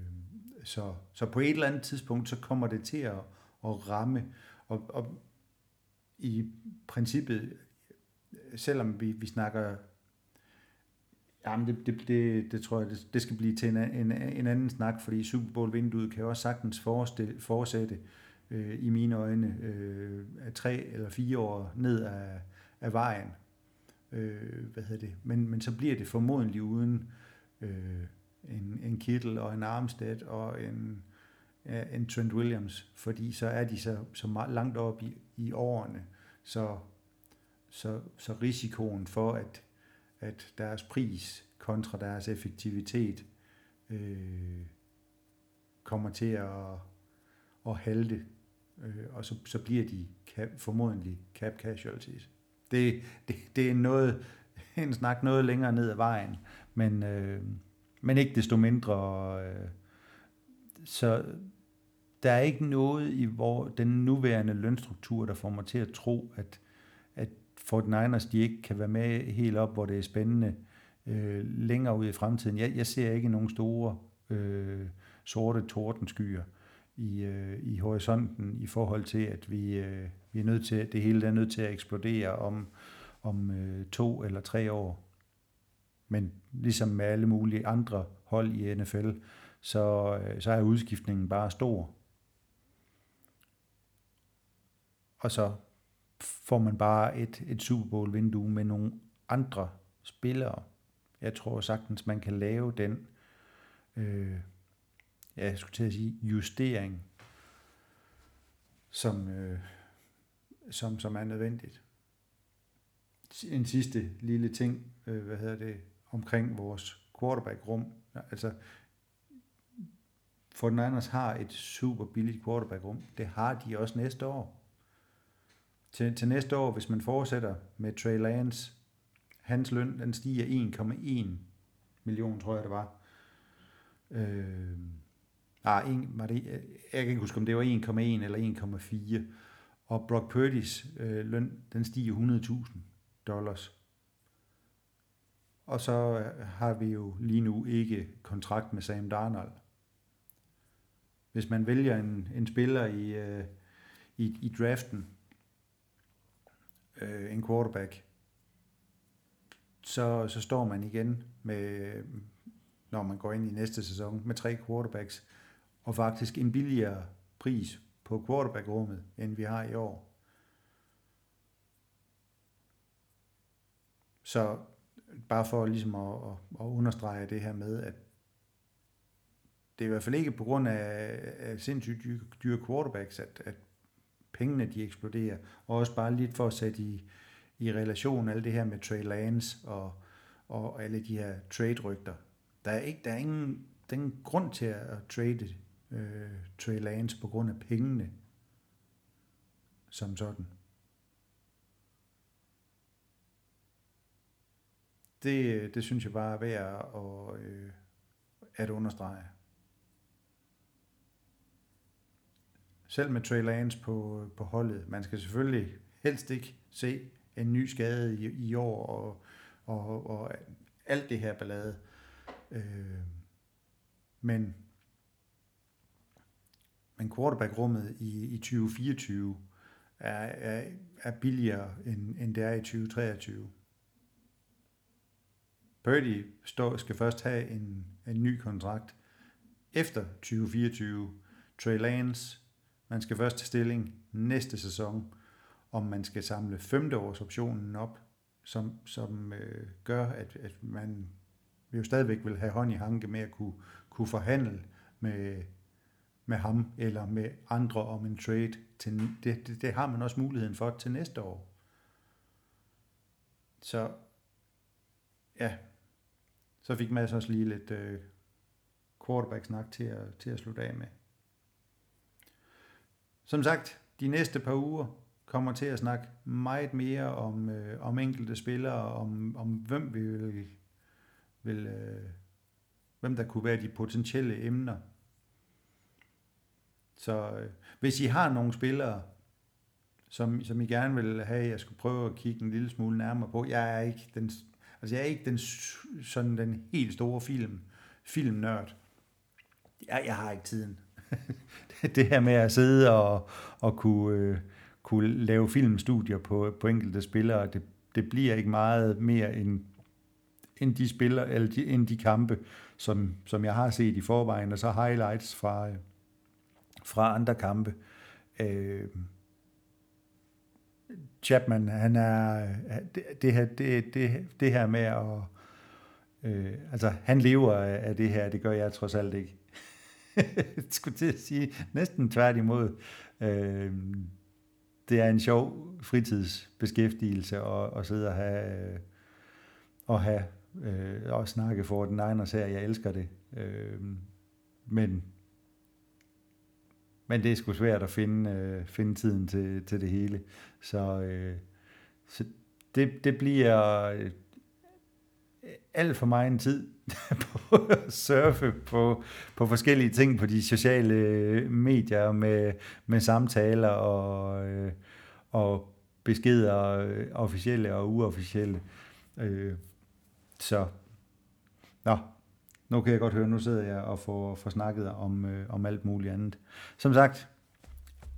så, så på et eller andet tidspunkt, så kommer det til at, at ramme, og, og i princippet, selvom vi, vi snakker Jamen, det, det, det, det tror jeg, det, det skal blive til en, en, en anden snak, fordi Super Bowl-vinduet kan jo også sagtens forestille, fortsætte øh, i mine øjne øh, er tre eller fire år ned af, af vejen. Øh, hvad hedder det? Men, men så bliver det formodentlig uden øh, en, en Kittel og en Armstead og en, ja, en Trent Williams, fordi så er de så, så meget langt op i, i årene, så, så, så risikoen for, at at deres pris kontra deres effektivitet øh, kommer til at, at halte, øh, og så, så bliver de cap, formodentlig cap casualties. Det, det, det er noget, en snak noget længere ned ad vejen, men, øh, men ikke desto mindre. Øh, så der er ikke noget i hvor den nuværende lønstruktur, der får mig til at tro, at, at Fort Niners de ikke kan være med helt op, hvor det er spændende øh, længere ud i fremtiden. Jeg, jeg ser ikke nogen store øh, sorte tordenskyer i, øh, i horisonten i forhold til, at vi, øh, vi er nødt til, det hele er nødt til at eksplodere om, om øh, to eller tre år. Men ligesom med alle mulige andre hold i NFL, så, øh, så er udskiftningen bare stor. Og så får man bare et, et Super Bowl vindue med nogle andre spillere. Jeg tror sagtens, man kan lave den, øh, jeg skulle til at sige, justering, som, øh, som, som er nødvendigt. En sidste lille ting, øh, hvad hedder det, omkring vores quarterback-rum. Altså, for har et super billigt quarterback-rum. Det har de også næste år. Til, til næste år, hvis man fortsætter med Trey Lance, hans løn, den stiger 1,1 million, tror jeg det var. Øh, ah, en, var det, jeg kan ikke huske, om det var 1,1 eller 1,4. Og Brock Purdy's øh, løn, den stiger 100.000 dollars. Og så øh, har vi jo lige nu ikke kontrakt med Sam Darnold. Hvis man vælger en, en spiller i, øh, i, i draften, øh, en quarterback, så, så står man igen med, når man går ind i næste sæson, med tre quarterbacks, og faktisk en billigere pris på quarterback-rummet, end vi har i år. Så bare for ligesom at, at, at understrege det her med, at det er i hvert fald ikke på grund af, af sindssygt dyre, dyre quarterbacks, at, at pengene de eksploderer, og også bare lidt for at sætte i, i relation alt det her med Trey Lance og, og alle de her trade-rygter. Der er, ikke, der, er ingen, der er ingen grund til at trade øh, Trey Lance på grund af pengene som sådan. Det, det synes jeg bare er værd at, øh, at understrege. Selv med Trey Lance på, på holdet. Man skal selvfølgelig helst ikke se en ny skade i, i år og, og, og alt det her ballade. Øh, men men quarterback-rummet i, i 2024 er, er, er billigere, end, end det er i 2023. Purdy står, skal først have en, en ny kontrakt efter 2024. Trey Lance, man skal først til stilling næste sæson, om man skal samle femteårsoptionen op, som, som øh, gør, at, at man jo stadigvæk vil have hånd i hanke med at kunne, kunne forhandle med, med ham eller med andre om en trade. Til, det, det, det har man også muligheden for til næste år. Så ja, så fik Mads også lige lidt øh, quarterback-snak til at, til at slutte af med. Som sagt, de næste par uger kommer til at snakke meget mere om, øh, om enkelte spillere, om, om hvem vi vil, vil øh, hvem der kunne være de potentielle emner. Så øh, hvis I har nogle spillere, som, som I gerne vil have, jeg skulle prøve at kigge en lille smule nærmere på. Jeg er ikke den, altså jeg er ikke den, sådan den helt store film, filmnørd. Jeg, jeg har ikke tiden. det her med at sidde og, og kunne, øh, kunne lave filmstudier på, på enkelte spillere, det, det bliver ikke meget mere end, end de spiller, eller de, end de kampe, som, som jeg har set i forvejen, og så highlights fra, øh, fra andre kampe. Øh, Chapman, han er, det, det, her, det, det, det her med at, øh, altså han lever af det her, det gør jeg trods alt ikke. jeg skulle til at sige næsten tværtimod. Øh, det er en sjov fritidsbeskæftigelse at, at sidde og have, øh, og have øh, og snakke for den egen her. Jeg elsker det. Øh, men men det er sgu svært at finde, øh, finde tiden til, til det hele. Så, øh, så det, det bliver øh, alt for meget en tid på at surfe på, på forskellige ting på de sociale øh, medier med, med samtaler og, øh, og beskeder, øh, officielle og uofficielle. Øh, så, nå, nu kan jeg godt høre, nu sidder jeg og får, får snakket om, øh, om alt muligt andet. Som sagt,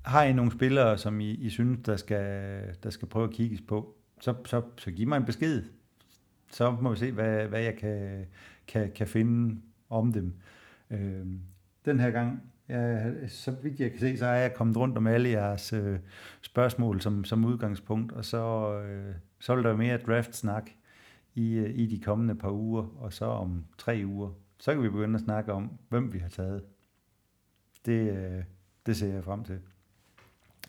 har I nogle spillere, som I, I synes, der skal, der skal prøve at kigges på, så, så, så giv mig en besked. Så må vi se, hvad, hvad jeg kan, kan, kan finde om dem. Øh, den her gang, ja, så vidt jeg kan se, så er jeg kommet rundt om alle jeres øh, spørgsmål som, som udgangspunkt, og så, øh, så vil der være mere draft-snak i, øh, i de kommende par uger, og så om tre uger, så kan vi begynde at snakke om, hvem vi har taget. Det, øh, det ser jeg frem til.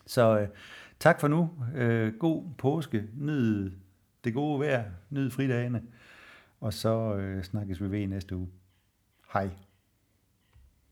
Så øh, tak for nu. Øh, god påske. Nyd det gode vejr. Nyd fridagene. Og så øh, snakkes vi ved næste uge. Hej.